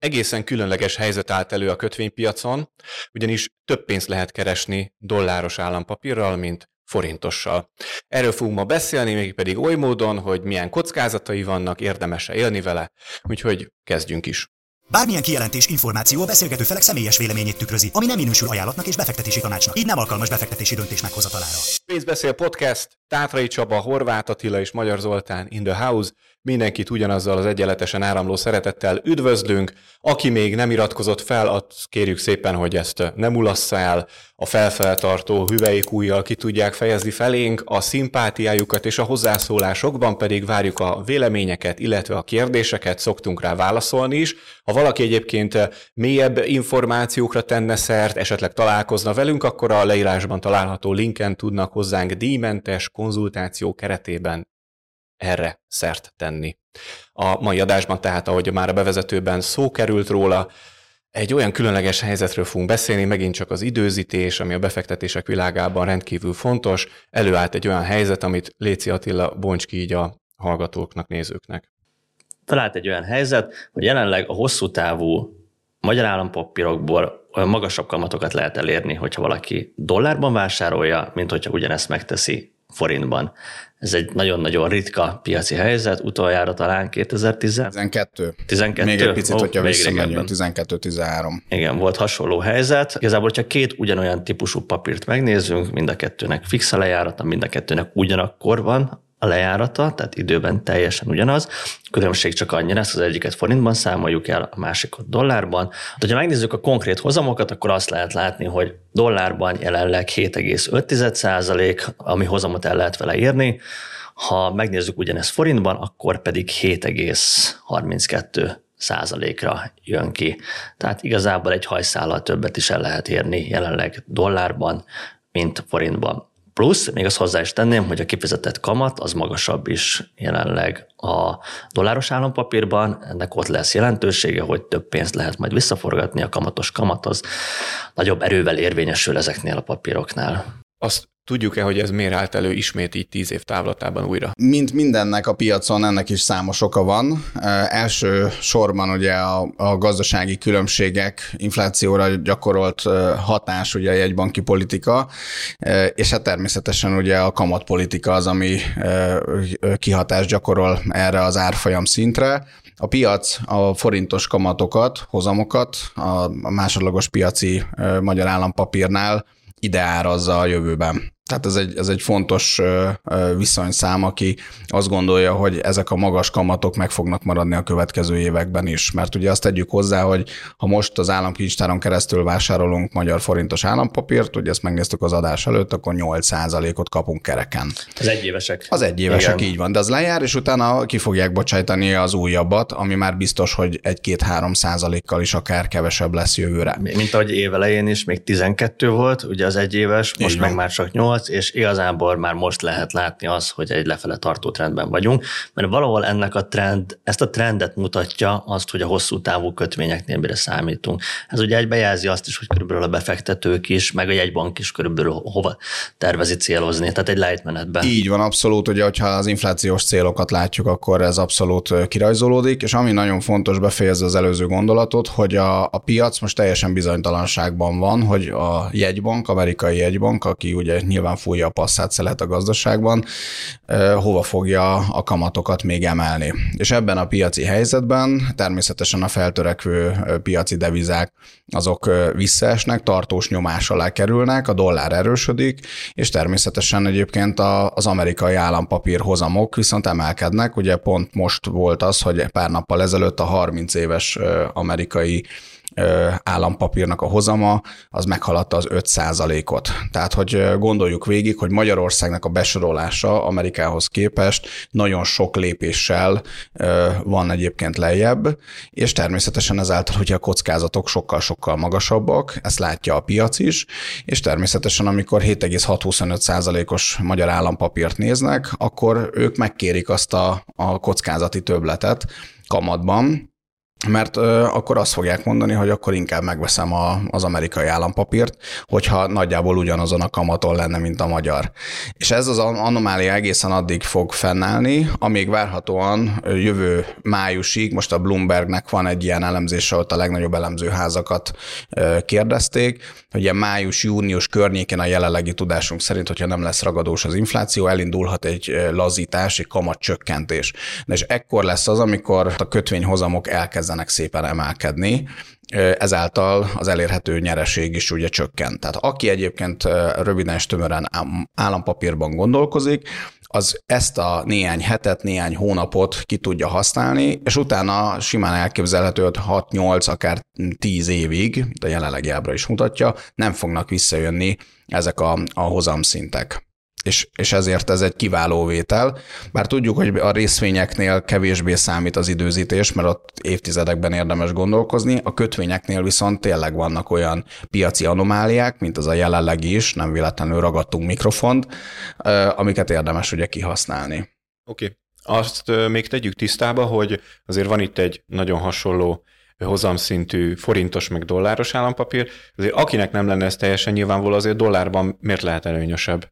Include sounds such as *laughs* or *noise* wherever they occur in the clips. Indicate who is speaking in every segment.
Speaker 1: Egészen különleges helyzet állt elő a kötvénypiacon, ugyanis több pénzt lehet keresni dolláros állampapírral, mint forintossal. Erről fogunk ma beszélni, még pedig oly módon, hogy milyen kockázatai vannak, érdemes-e élni vele, úgyhogy kezdjünk is.
Speaker 2: Bármilyen kijelentés, információ a beszélgető felek személyes véleményét tükrözi, ami nem minősül ajánlatnak és befektetési tanácsnak, így nem alkalmas befektetési döntés meghozatalára.
Speaker 1: Pénzbeszél podcast, Tátrai Csaba, Horváth Attila és Magyar Zoltán in the house. Mindenkit ugyanazzal az egyenletesen áramló szeretettel üdvözlünk. Aki még nem iratkozott fel, azt kérjük szépen, hogy ezt nem ulassza el. A felfeltartó hüvelykújjal ki tudják fejezni felénk a szimpátiájukat, és a hozzászólásokban pedig várjuk a véleményeket, illetve a kérdéseket, szoktunk rá válaszolni is. Ha valaki egyébként mélyebb információkra tenne szert, esetleg találkozna velünk, akkor a leírásban található linken tudnak hozzánk díjmentes konzultáció keretében erre szert tenni. A mai adásban tehát, ahogy már a bevezetőben szó került róla, egy olyan különleges helyzetről fogunk beszélni, megint csak az időzítés, ami a befektetések világában rendkívül fontos. Előállt egy olyan helyzet, amit Léci Attila bonts ki így a hallgatóknak, nézőknek.
Speaker 3: Talált egy olyan helyzet, hogy jelenleg a hosszú távú magyar állampapírokból olyan magasabb kamatokat lehet elérni, hogyha valaki dollárban vásárolja, mint hogyha ugyanezt megteszi forintban. Ez egy nagyon-nagyon ritka piaci helyzet, utoljára talán 2012.
Speaker 4: 12. Még egy picit, oh, hogyha visszamegyünk, 12-13.
Speaker 3: Igen, volt hasonló helyzet. Igazából, hogyha két ugyanolyan típusú papírt megnézzünk, mind a kettőnek fix a lejárata, mind a kettőnek ugyanakkor van a lejárata, tehát időben teljesen ugyanaz. A különbség csak annyi lesz, az egyiket forintban számoljuk el, a másikat dollárban. De ha megnézzük a konkrét hozamokat, akkor azt lehet látni, hogy dollárban jelenleg 7,5 ami hozamot el lehet vele írni, ha megnézzük ugyanezt forintban, akkor pedig 7,32 százalékra jön ki. Tehát igazából egy hajszállal többet is el lehet érni jelenleg dollárban, mint forintban. Plusz, még azt hozzá is tenném, hogy a kifizetett kamat az magasabb is jelenleg a dolláros állampapírban, ennek ott lesz jelentősége, hogy több pénzt lehet majd visszaforgatni, a kamatos kamat az nagyobb erővel érvényesül ezeknél a papíroknál.
Speaker 1: Azt Tudjuk-e, hogy ez miért állt elő ismét így tíz év távlatában újra?
Speaker 4: Mint mindennek a piacon, ennek is számos oka van. Első sorban ugye a, a gazdasági különbségek, inflációra gyakorolt hatás, ugye a jegybanki politika, és hát természetesen ugye a kamatpolitika az, ami kihatást gyakorol erre az árfolyam szintre. A piac a forintos kamatokat, hozamokat a másodlagos piaci magyar állampapírnál ide árazza a jövőben. Tehát ez egy, ez egy fontos viszonyszám, aki azt gondolja, hogy ezek a magas kamatok meg fognak maradni a következő években is. Mert ugye azt tegyük hozzá, hogy ha most az államkincstáron keresztül vásárolunk magyar forintos állampapírt, ugye ezt megnéztük az adás előtt, akkor 8%-ot kapunk kereken.
Speaker 3: Az egyévesek.
Speaker 4: Az egyévesek, így van. De az lejár, és utána ki fogják bocsájtani az újabbat, ami már biztos, hogy egy-két-három százalékkal is akár kevesebb lesz jövőre.
Speaker 3: Mint ahogy évelején is még 12 volt, ugye az egyéves, most meg már csak 8, 2008, és igazából már most lehet látni az, hogy egy lefele tartó trendben vagyunk, mert valahol ennek a trend, ezt a trendet mutatja azt, hogy a hosszú távú kötvényeknél mire számítunk. Ez ugye egybejelzi azt is, hogy körülbelül a befektetők is, meg a jegybank is körülbelül hova tervezi célozni, tehát egy lejtmenetben.
Speaker 4: Így van, abszolút, ugye, hogyha az inflációs célokat látjuk, akkor ez abszolút kirajzolódik, és ami nagyon fontos befejezve az előző gondolatot, hogy a, a piac most teljesen bizonytalanságban van, hogy a jegybank, amerikai jegybank, aki ugye nyilván nyilván fújja a passzát szelet a gazdaságban, hova fogja a kamatokat még emelni. És ebben a piaci helyzetben természetesen a feltörekvő piaci devizák azok visszaesnek, tartós nyomás alá kerülnek, a dollár erősödik, és természetesen egyébként az amerikai állampapír hozamok viszont emelkednek. Ugye pont most volt az, hogy pár nappal ezelőtt a 30 éves amerikai állampapírnak a hozama, az meghaladta az 5%-ot. Tehát, hogy gondoljuk végig, hogy Magyarországnak a besorolása Amerikához képest nagyon sok lépéssel van egyébként lejjebb, és természetesen ezáltal, hogy a kockázatok sokkal-sokkal magasabbak, ezt látja a piac is, és természetesen amikor 7,625%-os magyar állampapírt néznek, akkor ők megkérik azt a, a kockázati töbletet kamatban, mert ö, akkor azt fogják mondani, hogy akkor inkább megveszem a, az amerikai állampapírt, hogyha nagyjából ugyanazon a kamaton lenne, mint a magyar. És ez az anomália egészen addig fog fennállni, amíg várhatóan jövő májusig, most a Bloombergnek van egy ilyen elemzése, ott a legnagyobb elemzőházakat kérdezték, hogy a május-június környékén a jelenlegi tudásunk szerint, hogyha nem lesz ragadós az infláció, elindulhat egy lazítás, egy kamatcsökkentés. És ekkor lesz az, amikor a kötvényhozamok elkezd elkezdenek szépen emelkedni, ezáltal az elérhető nyereség is ugye csökkent. Tehát aki egyébként röviden és tömören állampapírban gondolkozik, az ezt a néhány hetet, néhány hónapot ki tudja használni, és utána simán elképzelhető, hogy 6-8, akár 10 évig, de jelenlegi ábra is mutatja, nem fognak visszajönni ezek a, a hozamszintek és, és ezért ez egy kiváló vétel. Bár tudjuk, hogy a részvényeknél kevésbé számít az időzítés, mert ott évtizedekben érdemes gondolkozni, a kötvényeknél viszont tényleg vannak olyan piaci anomáliák, mint az a jelenlegi is, nem véletlenül ragadtunk mikrofont, amiket érdemes ugye kihasználni.
Speaker 1: Oké. Okay. Azt még tegyük tisztába, hogy azért van itt egy nagyon hasonló hozamszintű forintos meg dolláros állampapír, azért akinek nem lenne ez teljesen nyilvánvaló, azért dollárban miért lehet előnyösebb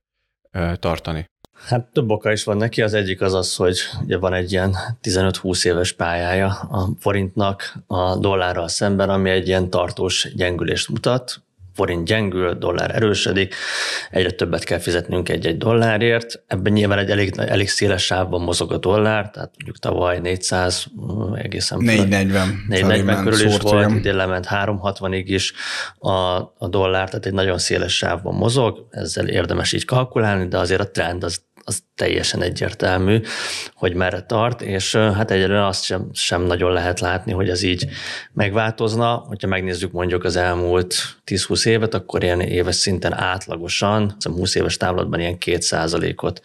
Speaker 1: tartani?
Speaker 3: Hát több oka is van neki. Az egyik az az, hogy ugye van egy ilyen 15-20 éves pályája a forintnak a dollárral szemben, ami egy ilyen tartós gyengülést mutat forint gyengül, dollár erősödik, egyre többet kell fizetnünk egy-egy dollárért. Ebben nyilván egy elég, elég széles sávban mozog a dollár, tehát mondjuk tavaly 400 egészen
Speaker 4: 440,
Speaker 3: 440 körül is volt, idén lement 360-ig is a, a dollár, tehát egy nagyon széles sávban mozog, ezzel érdemes így kalkulálni, de azért a trend az az teljesen egyértelmű, hogy merre tart, és hát egyelőre azt sem, sem nagyon lehet látni, hogy ez így megváltozna. Hogyha megnézzük mondjuk az elmúlt 10-20 évet, akkor ilyen éves szinten átlagosan, a 20 éves távlatban ilyen 2%-ot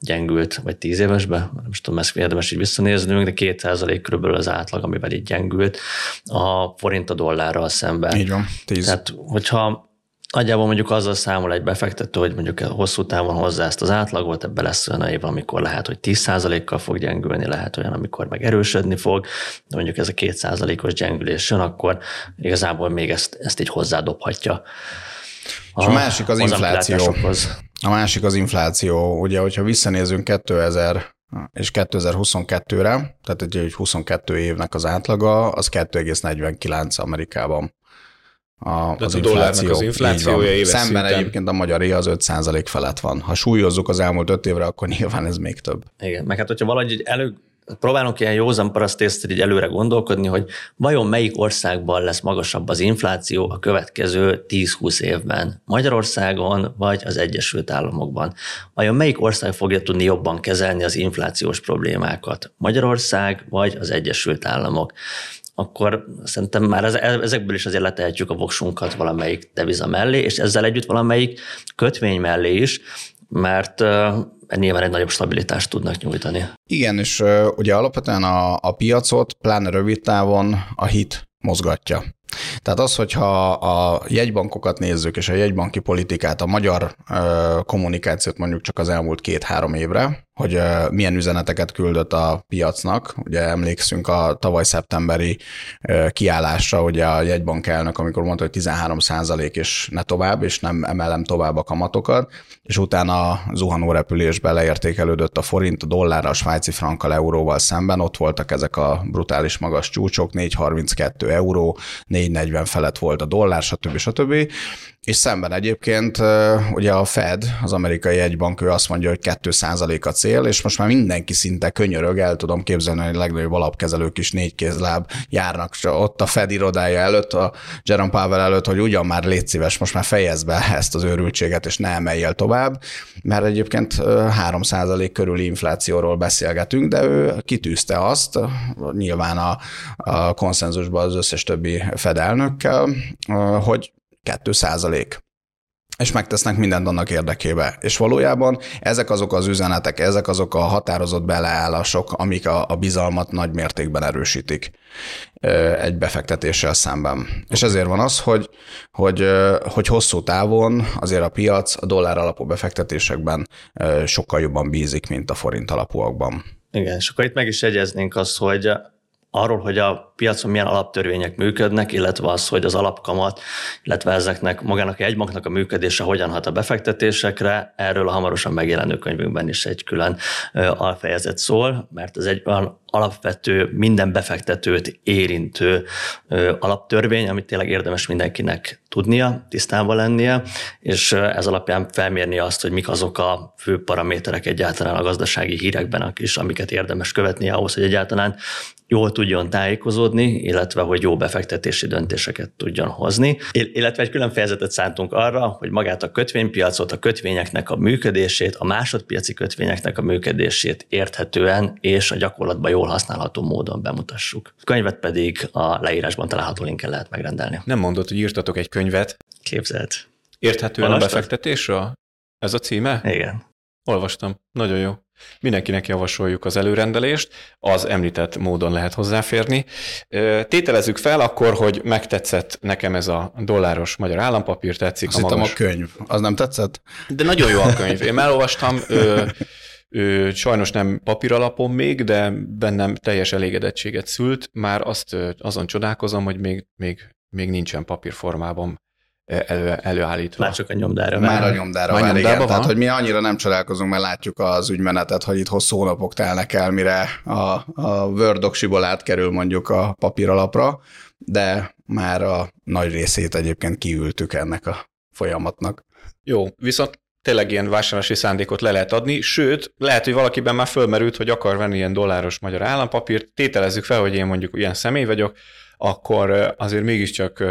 Speaker 3: gyengült, vagy 10 évesben, nem is tudom, ezt érdemes így visszanéznünk, de 2% körülbelül az átlag, amivel így gyengült a forint a dollárral szemben.
Speaker 4: Így van, 10.
Speaker 3: Tehát, hogyha Nagyjából mondjuk azzal számol egy befektető, hogy mondjuk hosszú távon hozzá ezt az átlagot, ebbe lesz olyan év, amikor lehet, hogy 10%-kal fog gyengülni, lehet olyan, amikor meg erősödni fog, de mondjuk ez a 2%-os gyengülés jön, akkor igazából még ezt, ezt így hozzádobhatja.
Speaker 4: A, és a másik az, az infláció. A másik az infláció. Ugye, hogyha visszanézünk 2000 és 2022-re, tehát egy 22 évnek az átlaga, az 2,49 Amerikában
Speaker 1: a, az a dollárnak az inflációja éves
Speaker 4: Szemben szinten. egyébként a magyar az 5% felett van. Ha súlyozzuk az elmúlt 5 évre, akkor *laughs* nyilván ez még több.
Speaker 3: Igen, meg hát hogyha valahogy elő, próbálunk ilyen józan parasztészt így előre gondolkodni, hogy vajon melyik országban lesz magasabb az infláció a következő 10-20 évben? Magyarországon vagy az Egyesült Államokban? Vajon melyik ország fogja tudni jobban kezelni az inflációs problémákat? Magyarország vagy az Egyesült Államok? Akkor szerintem már ezekből is azért letehetjük a voksunkat valamelyik deviza mellé, és ezzel együtt valamelyik kötvény mellé is, mert nyilván egy nagyobb stabilitást tudnak nyújtani.
Speaker 4: Igen, és ugye alapvetően a, a piacot, pláne rövid távon a hit mozgatja. Tehát az, hogyha a jegybankokat nézzük, és a jegybanki politikát, a magyar kommunikációt mondjuk csak az elmúlt két-három évre, hogy milyen üzeneteket küldött a piacnak. Ugye emlékszünk a tavaly szeptemberi kiállásra, ugye a jegybank elnök, amikor mondta, hogy 13 százalék és ne tovább, és nem emelem tovább a kamatokat, és utána a zuhanó repülésbe leértékelődött a forint, a dollár, a svájci frankkal, euróval szemben, ott voltak ezek a brutális magas csúcsok, 4,32 euró, 4,40 felett volt a dollár, stb. stb. És szemben egyébként ugye a Fed, az amerikai egybank, ő azt mondja, hogy 2% a cél, és most már mindenki szinte könyörög, el tudom képzelni, hogy a legnagyobb alapkezelők is négy kézláb járnak ott a Fed irodája előtt, a Jerome Powell előtt, hogy ugyan már légy szíves, most már fejezd be ezt az őrültséget, és ne emeljél tovább, mert egyébként 3% körüli inflációról beszélgetünk, de ő kitűzte azt, nyilván a, a konszenzusban az összes többi Fed elnökkel, hogy 2 százalék és megtesznek mindent annak érdekébe. És valójában ezek azok az üzenetek, ezek azok a határozott beleállások, amik a, a bizalmat nagy mértékben erősítik egy befektetéssel szemben. És ezért van az, hogy, hogy, hogy hosszú távon azért a piac a dollár alapú befektetésekben sokkal jobban bízik, mint a forint alapúakban.
Speaker 3: Igen, és akkor itt meg is jegyeznénk azt, hogy arról, hogy a piacon milyen alaptörvények működnek, illetve az, hogy az alapkamat, illetve ezeknek magának egy magnak a működése hogyan hat a befektetésekre, erről a hamarosan megjelenő könyvünkben is egy külön alfejezet szól, mert ez egy olyan alapvető, minden befektetőt érintő alaptörvény, amit tényleg érdemes mindenkinek tudnia, tisztában lennie, és ez alapján felmérni azt, hogy mik azok a fő paraméterek egyáltalán a gazdasági hírekben is, amiket érdemes követni ahhoz, hogy egyáltalán jól tudjon tájékozódni, illetve hogy jó befektetési döntéseket tudjon hozni. Illetve egy külön fejezetet szántunk arra, hogy magát a kötvénypiacot, a kötvényeknek a működését, a másodpiaci kötvényeknek a működését érthetően és a gyakorlatban jól használható módon bemutassuk. A könyvet pedig a leírásban található linken lehet megrendelni.
Speaker 1: Nem mondott, hogy írtatok egy könyvet.
Speaker 3: Képzelt.
Speaker 1: Érthetően Olvastad? a befektetésről? Ez a címe?
Speaker 3: Igen.
Speaker 1: Olvastam. Nagyon jó. Mindenkinek javasoljuk az előrendelést, az említett módon lehet hozzáférni. Tételezzük fel akkor, hogy megtetszett nekem ez a dolláros magyar állampapír, tetszik
Speaker 4: Azt a magas... a könyv. Az nem tetszett?
Speaker 1: De nagyon jó a könyv. Én elolvastam, ö, ö, sajnos nem papíralapon még, de bennem teljes elégedettséget szült. Már azt azon csodálkozom, hogy még, még, még nincsen papírformában elő, előállítva.
Speaker 3: Már csak a nyomdára
Speaker 4: Már a nyomdára Már vár, igen. Van? Tehát, hogy mi annyira nem csodálkozunk, mert látjuk az ügymenetet, hogy itt hosszú hónapok telnek el, mire a, a Word doksiból átkerül mondjuk a papíralapra, de már a nagy részét egyébként kiültük ennek a folyamatnak.
Speaker 1: Jó, viszont tényleg ilyen vásárlási szándékot le lehet adni, sőt, lehet, hogy valakiben már fölmerült, hogy akar venni ilyen dolláros magyar állampapírt, tételezzük fel, hogy én mondjuk ilyen személy vagyok, akkor azért mégiscsak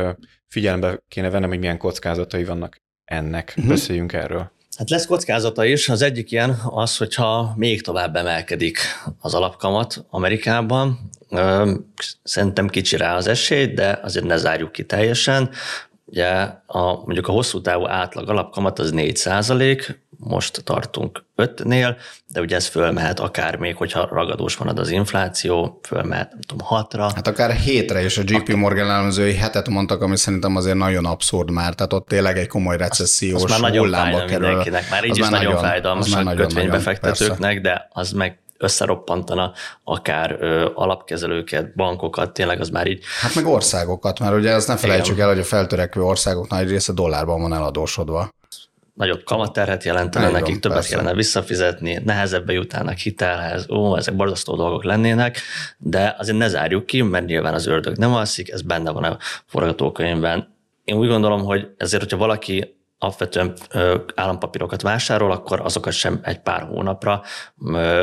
Speaker 1: figyelembe kéne vennem, hogy milyen kockázatai vannak ennek. Uh-huh. Beszéljünk erről.
Speaker 3: Hát lesz kockázata is. Az egyik ilyen az, hogyha még tovább emelkedik az alapkamat Amerikában. Szerintem kicsi rá az esély, de azért ne zárjuk ki teljesen. Ugye a, mondjuk a hosszú távú átlag alapkamat az 4 százalék, most tartunk 5-nél, de ugye ez fölmehet akár még, hogyha ragadós van az infláció, fölmehet nem tudom 6-ra.
Speaker 4: Hát akár hétre is a JP. Morgan elemzői hetet mondtak, ami szerintem azért nagyon abszurd már, tehát ott tényleg egy komoly recessziós az, az
Speaker 3: már nagyon hullámba kerül. Mindenkinek. Már így az is már nagyon, fájdalmas a kötvénybefektetőknek, de az meg összeroppantana akár ö, alapkezelőket, bankokat, tényleg az már így.
Speaker 4: Hát meg országokat, mert ugye ezt ne felejtsük Igen. el, hogy a feltörekvő országok nagy része dollárban van eladósodva
Speaker 3: nagyobb kamatterhet jelentene, Nagyon, nekik többet persze. kellene visszafizetni, nehezebbe jutnának hitelhez, ó, ezek borzasztó dolgok lennének, de azért ne zárjuk ki, mert nyilván az ördög nem alszik, ez benne van a forgatókönyvben. Én úgy gondolom, hogy ezért, hogyha valaki alapvetően állampapírokat vásárol, akkor azokat sem egy pár hónapra,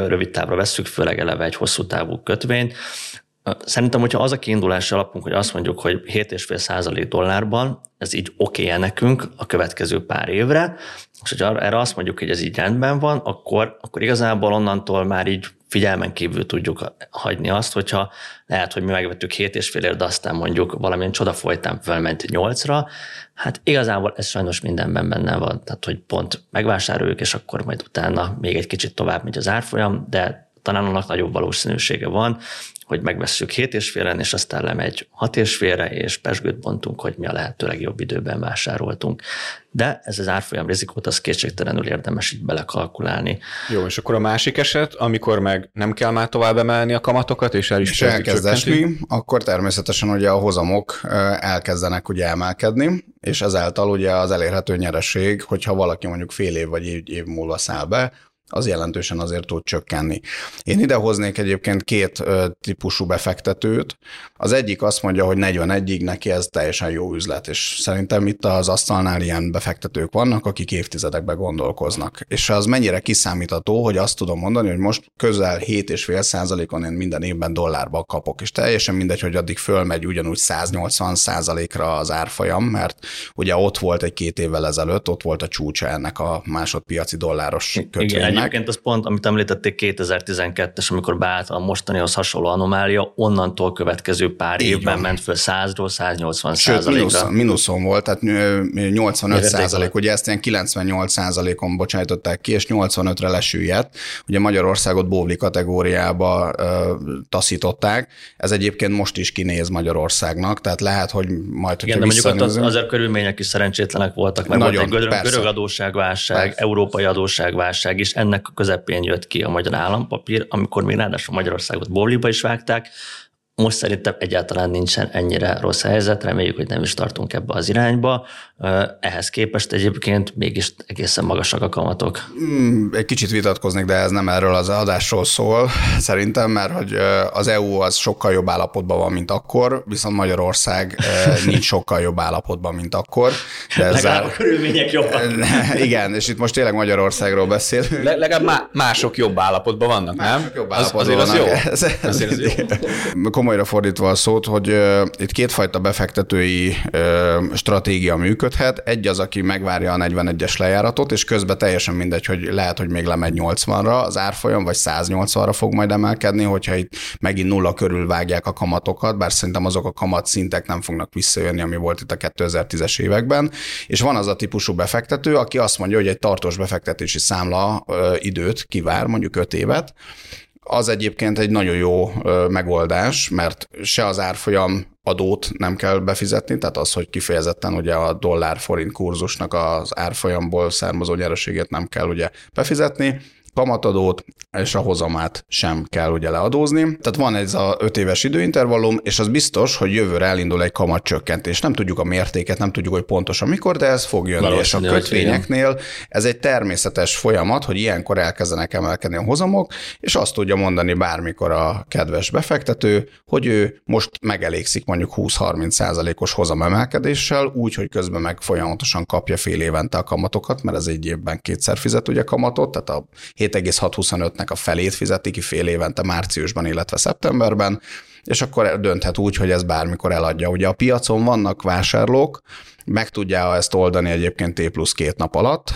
Speaker 3: rövid távra vesszük, főleg eleve egy hosszú távú kötvényt. Szerintem, hogyha az a kiindulási alapunk, hogy azt mondjuk, hogy 7,5 százalék dollárban, ez így oké okay nekünk a következő pár évre, és hogyha erre azt mondjuk, hogy ez így rendben van, akkor, akkor igazából onnantól már így figyelmen kívül tudjuk hagyni azt, hogyha lehet, hogy mi megvettük 7,5 ér, de aztán mondjuk valamilyen csoda folytán felment 8-ra, hát igazából ez sajnos mindenben benne van, tehát hogy pont megvásároljuk, és akkor majd utána még egy kicsit tovább megy az árfolyam, de talán annak nagyobb valószínűsége van, hogy megvesszük 7 és félen, és aztán lemegy 6 és félre, és pesgőt bontunk, hogy mi a lehető legjobb időben vásároltunk. De ez az árfolyam rizikót, az kétségtelenül érdemes így belekalkulálni.
Speaker 1: Jó, és akkor a másik eset, amikor meg nem kell már tovább emelni a kamatokat, és el is és
Speaker 4: elkezd esni, akkor természetesen ugye a hozamok elkezdenek ugye emelkedni, és ezáltal ugye az elérhető nyereség, hogyha valaki mondjuk fél év vagy év, év múlva száll be, az jelentősen azért tud csökkenni. Én ide hoznék egyébként két típusú befektetőt. Az egyik azt mondja, hogy 41-ig neki ez teljesen jó üzlet, és szerintem itt az asztalnál ilyen befektetők vannak, akik évtizedekbe gondolkoznak. És az mennyire kiszámítható, hogy azt tudom mondani, hogy most közel 7,5 százalékon én minden évben dollárba kapok, és teljesen mindegy, hogy addig fölmegy ugyanúgy 180 százalékra az árfolyam, mert ugye ott volt egy-két évvel ezelőtt, ott volt a csúcsa ennek a másodpiaci dolláros kötvénynek.
Speaker 3: Egyébként az pont, amit említették 2012-es, amikor beállt a mostanihoz hasonló anomália, onnantól következő pár Így évben van. ment föl 100-ról 180 Sőt,
Speaker 4: mínusz, mínuszon volt, tehát 85 százalék, ugye ezt ilyen 98 százalékon bocsájtották ki, és 85-re lesüllyedt. Ugye Magyarországot bóvli kategóriába ö, taszították, ez egyébként most is kinéz Magyarországnak, tehát lehet, hogy majd,
Speaker 3: Igen, de mondjuk az, azért körülmények is szerencsétlenek voltak, mert Nagyon, volt egy görög, görög adósságválság, persze. európai adósságválság is, ennek a közepén jött ki a magyar állampapír, amikor még ráadásul Magyarországot Bóliba is vágták, most szerintem egyáltalán nincsen ennyire rossz helyzet, reméljük, hogy nem is tartunk ebbe az irányba. Ehhez képest egyébként mégis egészen magasak a kamatok.
Speaker 4: Mm, egy kicsit vitatkoznék, de ez nem erről az adásról szól, szerintem, mert hogy az EU az sokkal jobb állapotban van, mint akkor, viszont Magyarország *laughs* nincs sokkal jobb állapotban, mint akkor.
Speaker 3: De ezzel... Legalább a körülmények jobbak. *laughs*
Speaker 4: Igen, és itt most tényleg Magyarországról beszélünk.
Speaker 1: Le, legalább mások jobb állapotban vannak, mások nem?
Speaker 4: Jobb állapotban az, azért vannak. az jó. Ez, azért az jó. *laughs* Komolyra fordítva a szót, hogy itt kétfajta befektetői stratégia működhet. Egy az, aki megvárja a 41-es lejáratot, és közben teljesen mindegy, hogy lehet, hogy még lemegy 80-ra az árfolyam, vagy 180-ra fog majd emelkedni, hogyha itt megint nulla körül vágják a kamatokat, bár szerintem azok a kamat szintek nem fognak visszajönni, ami volt itt a 2010-es években. És van az a típusú befektető, aki azt mondja, hogy egy tartós befektetési számla időt kivár, mondjuk 5 évet, az egyébként egy nagyon jó megoldás, mert se az árfolyam adót nem kell befizetni, tehát az, hogy kifejezetten ugye a dollár-forint kurzusnak az árfolyamból származó nyereséget nem kell ugye befizetni, kamatadót, és a hozamát sem kell ugye leadózni. Tehát van ez a 5 éves időintervallum, és az biztos, hogy jövőre elindul egy kamatcsökkentés. Nem tudjuk a mértéket, nem tudjuk, hogy pontosan mikor, de ez fog jönni. és a kötvényeknél ez egy természetes folyamat, hogy ilyenkor elkezdenek emelkedni a hozamok, és azt tudja mondani bármikor a kedves befektető, hogy ő most megelégszik mondjuk 20-30 százalékos hozamemelkedéssel, úgy, hogy közben meg folyamatosan kapja fél évente a kamatokat, mert ez egy évben kétszer fizet ugye kamatot, tehát a 7,625-nek a felét fizeti ki fél évente márciusban, illetve szeptemberben, és akkor dönthet úgy, hogy ez bármikor eladja. Ugye a piacon vannak vásárlók, meg tudja ezt oldani egyébként T plusz két nap alatt,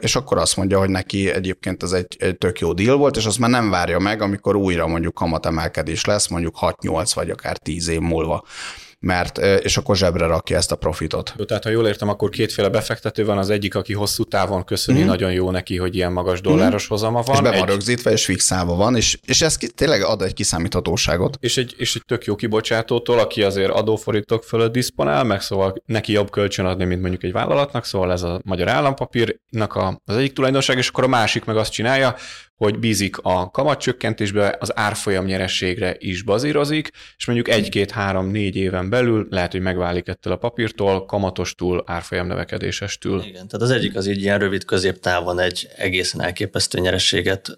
Speaker 4: és akkor azt mondja, hogy neki egyébként ez egy, egy tök jó deal volt, és azt már nem várja meg, amikor újra mondjuk kamatemelkedés lesz, mondjuk 6-8 vagy akár 10 év múlva mert, és akkor zsebre rakja ezt a profitot.
Speaker 1: Jó, tehát ha jól értem, akkor kétféle befektető van, az egyik, aki hosszú távon köszöni, mm. nagyon jó neki, hogy ilyen magas dolláros mm. hozama van.
Speaker 4: És be
Speaker 1: van
Speaker 4: egy... rögzítve, és fixálva van, és, és ez tényleg ad egy kiszámíthatóságot.
Speaker 1: És egy, és egy tök jó kibocsátótól, aki azért adóforintok fölött diszponál, meg szóval neki jobb kölcsön adni, mint mondjuk egy vállalatnak, szóval ez a magyar állampapírnak a, az egyik tulajdonság, és akkor a másik meg azt csinálja, hogy bízik a kamatcsökkentésbe, az árfolyam nyerességre is bazírozik, és mondjuk egy-két-három-négy éven belül lehet, hogy megválik ettől a papírtól, kamatostól, árfolyam növekedésestől.
Speaker 3: Igen, tehát az egyik az így ilyen rövid középtávon egy egészen elképesztő nyerességet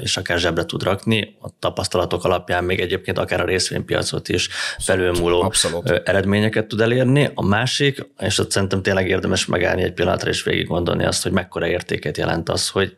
Speaker 3: és akár zsebre tud rakni, a tapasztalatok alapján még egyébként akár a részvénypiacot is felülmúló Abszolút. eredményeket tud elérni. A másik, és ott szerintem tényleg érdemes megállni egy pillanatra és végig gondolni azt, hogy mekkora értéket jelent az, hogy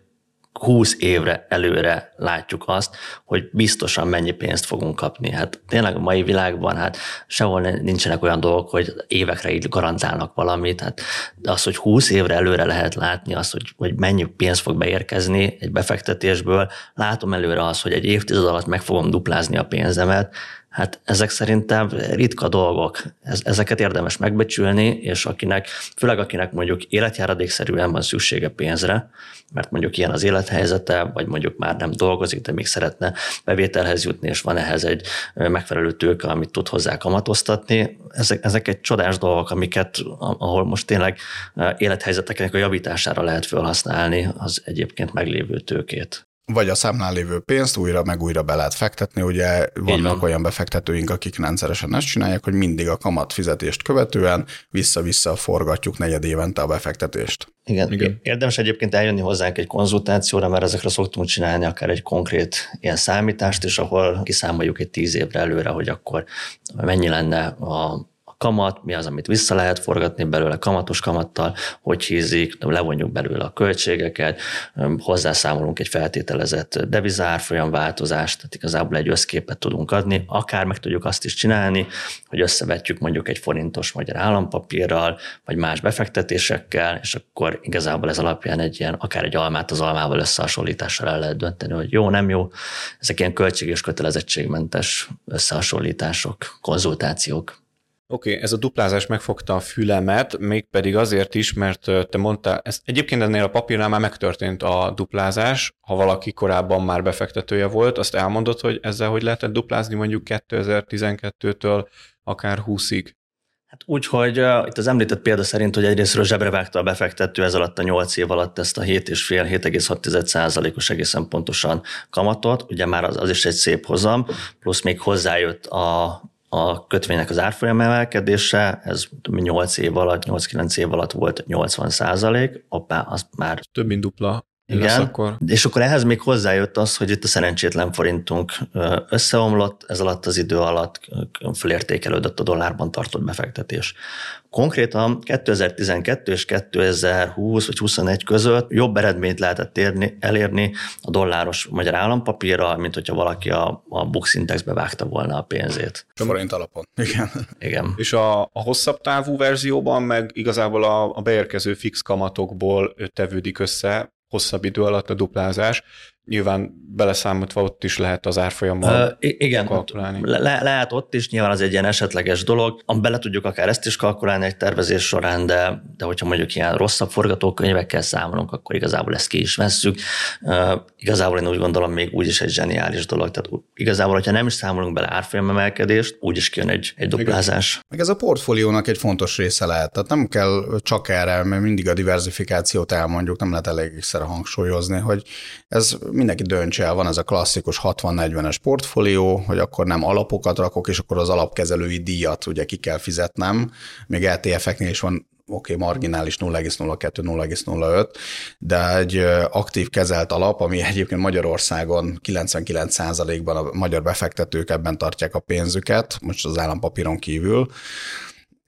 Speaker 3: 20 évre előre látjuk azt, hogy biztosan mennyi pénzt fogunk kapni. Hát tényleg a mai világban hát sehol nincsenek olyan dolgok, hogy évekre így garantálnak valamit. Hát az, hogy 20 évre előre lehet látni azt, hogy, hogy mennyi pénz fog beérkezni egy befektetésből, látom előre azt, hogy egy évtized alatt meg fogom duplázni a pénzemet, Hát ezek szerintem ritka dolgok. Ezeket érdemes megbecsülni, és akinek, főleg akinek mondjuk életjáradékszerűen van szüksége pénzre, mert mondjuk ilyen az élethelyzete, vagy mondjuk már nem dolgozik, de még szeretne bevételhez jutni, és van ehhez egy megfelelő tőke, amit tud hozzá kamatoztatni. Ezek, ezek egy csodás dolgok, amiket, ahol most tényleg élethelyzeteknek a javítására lehet felhasználni az egyébként meglévő tőkét
Speaker 4: vagy a számlán lévő pénzt újra meg újra be lehet fektetni. Ugye vannak van. olyan befektetőink, akik rendszeresen ezt csinálják, hogy mindig a kamat fizetést követően vissza-vissza forgatjuk negyed évente a befektetést.
Speaker 3: Igen. Igen. Érdemes egyébként eljönni hozzánk egy konzultációra, mert ezekre szoktunk csinálni akár egy konkrét ilyen számítást, és ahol kiszámoljuk egy tíz évre előre, hogy akkor mennyi lenne a kamat, mi az, amit vissza lehet forgatni belőle kamatos kamattal, hogy hízik, levonjuk belőle a költségeket, hozzászámolunk egy feltételezett devizárfolyam változást, tehát igazából egy összképet tudunk adni, akár meg tudjuk azt is csinálni, hogy összevetjük mondjuk egy forintos magyar állampapírral, vagy más befektetésekkel, és akkor igazából ez alapján egy ilyen, akár egy almát az almával összehasonlítással el lehet dönteni, hogy jó, nem jó. Ezek ilyen költség és kötelezettségmentes összehasonlítások, konzultációk.
Speaker 1: Oké, okay, ez a duplázás megfogta a fülemet, mégpedig azért is, mert te mondtál, ez egyébként ennél a papírnál már megtörtént a duplázás, ha valaki korábban már befektetője volt, azt elmondott, hogy ezzel hogy lehetett duplázni mondjuk 2012-től akár 20-ig?
Speaker 3: Hát úgy, hogy uh, itt az említett példa szerint, hogy egyrésztről zsebre vágta a befektető ez alatt a 8 év alatt ezt a 7,5-7,6%-os egészen pontosan kamatot, ugye már az, az is egy szép hozam, plusz még hozzájött a, a kötvénynek az árfolyam emelkedése, ez 8 év alatt, 8-9 év alatt volt 80 százalék, az már...
Speaker 1: Több mint dupla.
Speaker 3: Igen, akkor. és akkor ehhez még hozzájött az, hogy itt a szerencsétlen forintunk összeomlott, ez alatt az idő alatt fölértékelődött a dollárban tartott befektetés. Konkrétan 2012 és 2020 vagy 21 között jobb eredményt lehetett érni, elérni a dolláros magyar állampapírra, mint hogyha valaki a, a Bux Indexbe vágta volna a pénzét.
Speaker 4: Forint alapon. *laughs* Igen.
Speaker 3: Igen.
Speaker 1: És a, a hosszabb távú verzióban meg igazából a, a beérkező fix kamatokból tevődik össze hosszabb idő alatt a duplázás, nyilván beleszámítva ott is lehet az árfolyammal uh,
Speaker 3: igen, kalkulálni. Le, lehet ott is, nyilván az egy ilyen esetleges dolog, bele tudjuk akár ezt is kalkulálni egy tervezés során, de, de hogyha mondjuk ilyen rosszabb forgatókönyvekkel számolunk, akkor igazából ezt ki is vesszük. Uh, igazából én úgy gondolom, még úgy is egy zseniális dolog. Tehát igazából, hogyha nem is számolunk bele árfolyamemelkedést, úgy is kijön egy, egy duplázás.
Speaker 4: Meg ez a portfóliónak egy fontos része lehet. Tehát nem kell csak erre, mert mindig a diversifikációt elmondjuk, nem lehet elégszer hangsúlyozni, hogy ez mindenki döntse el, van ez a klasszikus 60-40-es portfólió, hogy akkor nem alapokat rakok, és akkor az alapkezelői díjat ugye ki kell fizetnem, még ETF-eknél is van oké, okay, marginális 0,02-0,05, de egy aktív kezelt alap, ami egyébként Magyarországon 99%-ban a magyar befektetők ebben tartják a pénzüket, most az állampapíron kívül,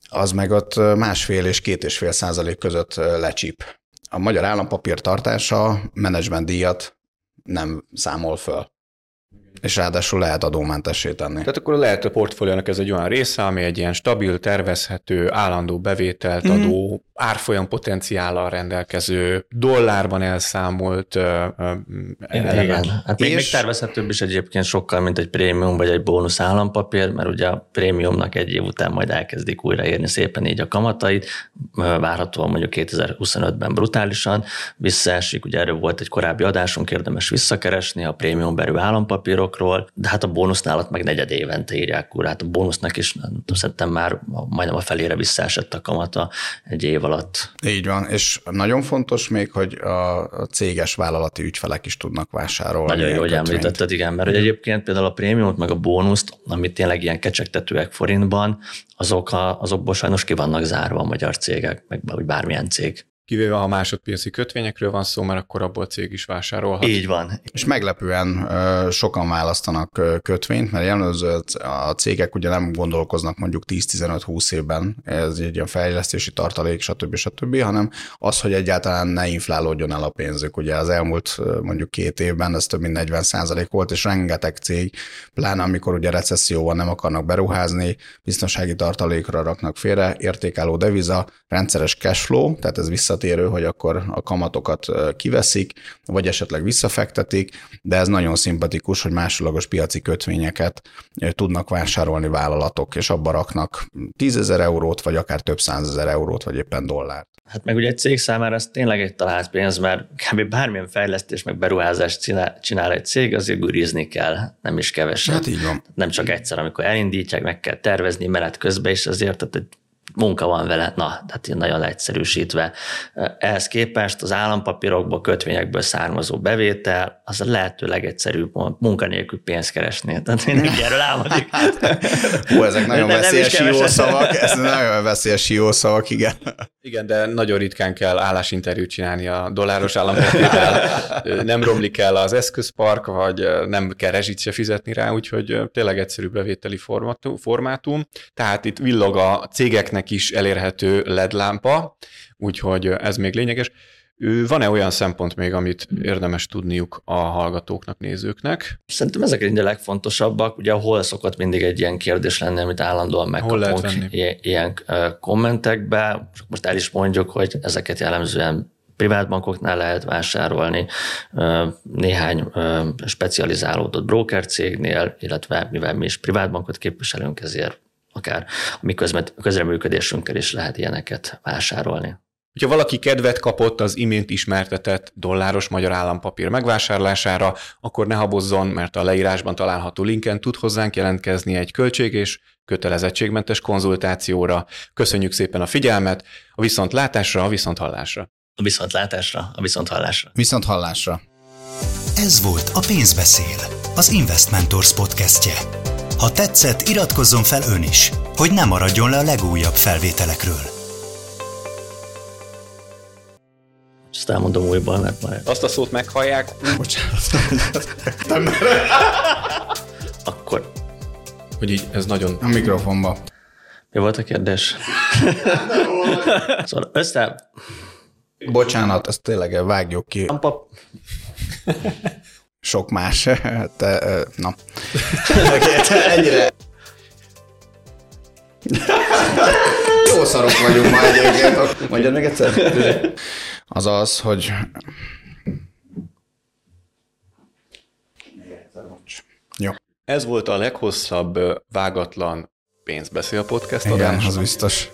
Speaker 4: az meg ott másfél és két és fél százalék között lecsíp. A magyar állampapír tartása menedzsment díjat nem számol föl. És ráadásul lehet adómentessé tenni.
Speaker 1: Tehát akkor lehet a portfóliónak ez egy olyan része, ami egy ilyen stabil, tervezhető, állandó bevételt mhm. adó, árfolyam potenciállal rendelkező, dollárban elszámolt uh,
Speaker 3: uh, Igen, hát még, és... még tervezhetőbb is egyébként sokkal, mint egy prémium vagy egy bónusz állampapír, mert ugye a prémiumnak egy év után majd elkezdik újra érni szépen így a kamatait, várhatóan mondjuk 2025-ben brutálisan visszaesik, ugye erről volt egy korábbi adásunk, érdemes visszakeresni a prémium berő állampapírok, játékokról, de hát a bónusznál ott meg negyed évente írják úr. Hát a bónusznak is szerintem már majdnem a felére visszaesett a kamata egy év alatt.
Speaker 4: Így van, és nagyon fontos még, hogy a céges vállalati ügyfelek is tudnak vásárolni.
Speaker 3: Nagyon jó, hogy említetted, igen, mert hogy egyébként például a prémiumot meg a bónuszt, amit tényleg ilyen kecsegtetőek forintban, azok a, azokból sajnos ki vannak zárva a magyar cégek, meg bármilyen cég
Speaker 1: kivéve ha másodpiaci kötvényekről van szó, mert akkor abból a cég is vásárolhat.
Speaker 3: Így van.
Speaker 4: És meglepően sokan választanak kötvényt, mert jellemző a cégek ugye nem gondolkoznak mondjuk 10-15-20 évben, ez egy ilyen fejlesztési tartalék, stb. stb., hanem az, hogy egyáltalán ne inflálódjon el a pénzük. Ugye az elmúlt mondjuk két évben ez több mint 40% volt, és rengeteg cég, pláne amikor ugye recesszió van, nem akarnak beruházni, biztonsági tartalékra raknak félre, értékelő deviza, rendszeres cashflow, tehát ez vissza visszatérő, hogy akkor a kamatokat kiveszik, vagy esetleg visszafektetik, de ez nagyon szimpatikus, hogy másodlagos piaci kötvényeket tudnak vásárolni vállalatok, és abba raknak 10 ezer eurót, vagy akár több százezer eurót, vagy éppen dollárt.
Speaker 3: Hát meg ugye egy cég számára ez tényleg egy talált pénz, mert kb. bármilyen fejlesztés, meg beruházást csinál, csinál egy cég, azért gurizni kell, nem is kevesen.
Speaker 4: Hát így van.
Speaker 3: Nem csak egyszer, amikor elindítják, meg kell tervezni menet közben, és azért tehát egy munka van vele, na, tehát nagyon egyszerűsítve. Ehhez képest az állampapírokból, kötvényekből származó bevétel, az a lehető legegyszerűbb munkanélkül pénzt keresni. Tehát mindenki erről álmodik. *laughs*
Speaker 4: Hú, ezek nagyon de veszélyes jószavak, ez nagyon veszélyes jószavak, igen.
Speaker 1: Igen, de nagyon ritkán kell állásinterjút csinálni a dolláros állampapírral. nem romlik el az eszközpark, vagy nem kell rezsit se fizetni rá, úgyhogy tényleg egyszerű bevételi formátum. Tehát itt villog a cégeknek gyerekeknek is elérhető LED lámpa, úgyhogy ez még lényeges. Van-e olyan szempont még, amit érdemes tudniuk a hallgatóknak, nézőknek?
Speaker 3: Szerintem ezek egy a legfontosabbak. Ugye hol szokott mindig egy ilyen kérdés lenni, amit állandóan megkapunk ilyen kommentekbe. Most el is mondjuk, hogy ezeket jellemzően privátbankoknál lehet vásárolni, néhány specializálódott broker cégnél, illetve mivel mi is privátbankot képviselünk, ezért akár a mi közreműködésünkkel is lehet ilyeneket vásárolni.
Speaker 1: Hogyha valaki kedvet kapott az imént ismertetett dolláros magyar állampapír megvásárlására, akkor ne habozzon, mert a leírásban található linken tud hozzánk jelentkezni egy költség és kötelezettségmentes konzultációra. Köszönjük szépen a figyelmet, a viszontlátásra, a viszonthallásra.
Speaker 3: A viszontlátásra, a viszonthallásra.
Speaker 4: Viszont hallásra.
Speaker 2: Ez volt a Pénzbeszél, az Investmentors podcastje. Ha tetszett, iratkozzon fel ön is, hogy ne maradjon le a legújabb felvételekről.
Speaker 3: Ezt elmondom újból, mert már
Speaker 1: Azt a szót meghallják,
Speaker 4: Bocsánat. *laughs*
Speaker 3: akkor...
Speaker 1: hogy így ez nagyon...
Speaker 4: A mikrofonba.
Speaker 3: Mi volt a kérdés? szóval össze...
Speaker 4: Bocsánat, ezt tényleg vágjuk ki.
Speaker 3: Pap...
Speaker 4: Sok más. *laughs* Te, ö, na. *laughs* Ennyire. Jó szarok vagyunk már egyébként.
Speaker 3: Mondjad meg egyszer?
Speaker 4: Az az, hogy... Jó.
Speaker 1: Ez volt a leghosszabb vágatlan pénzbeszél podcast
Speaker 4: Igen,
Speaker 1: adás.
Speaker 4: az biztos.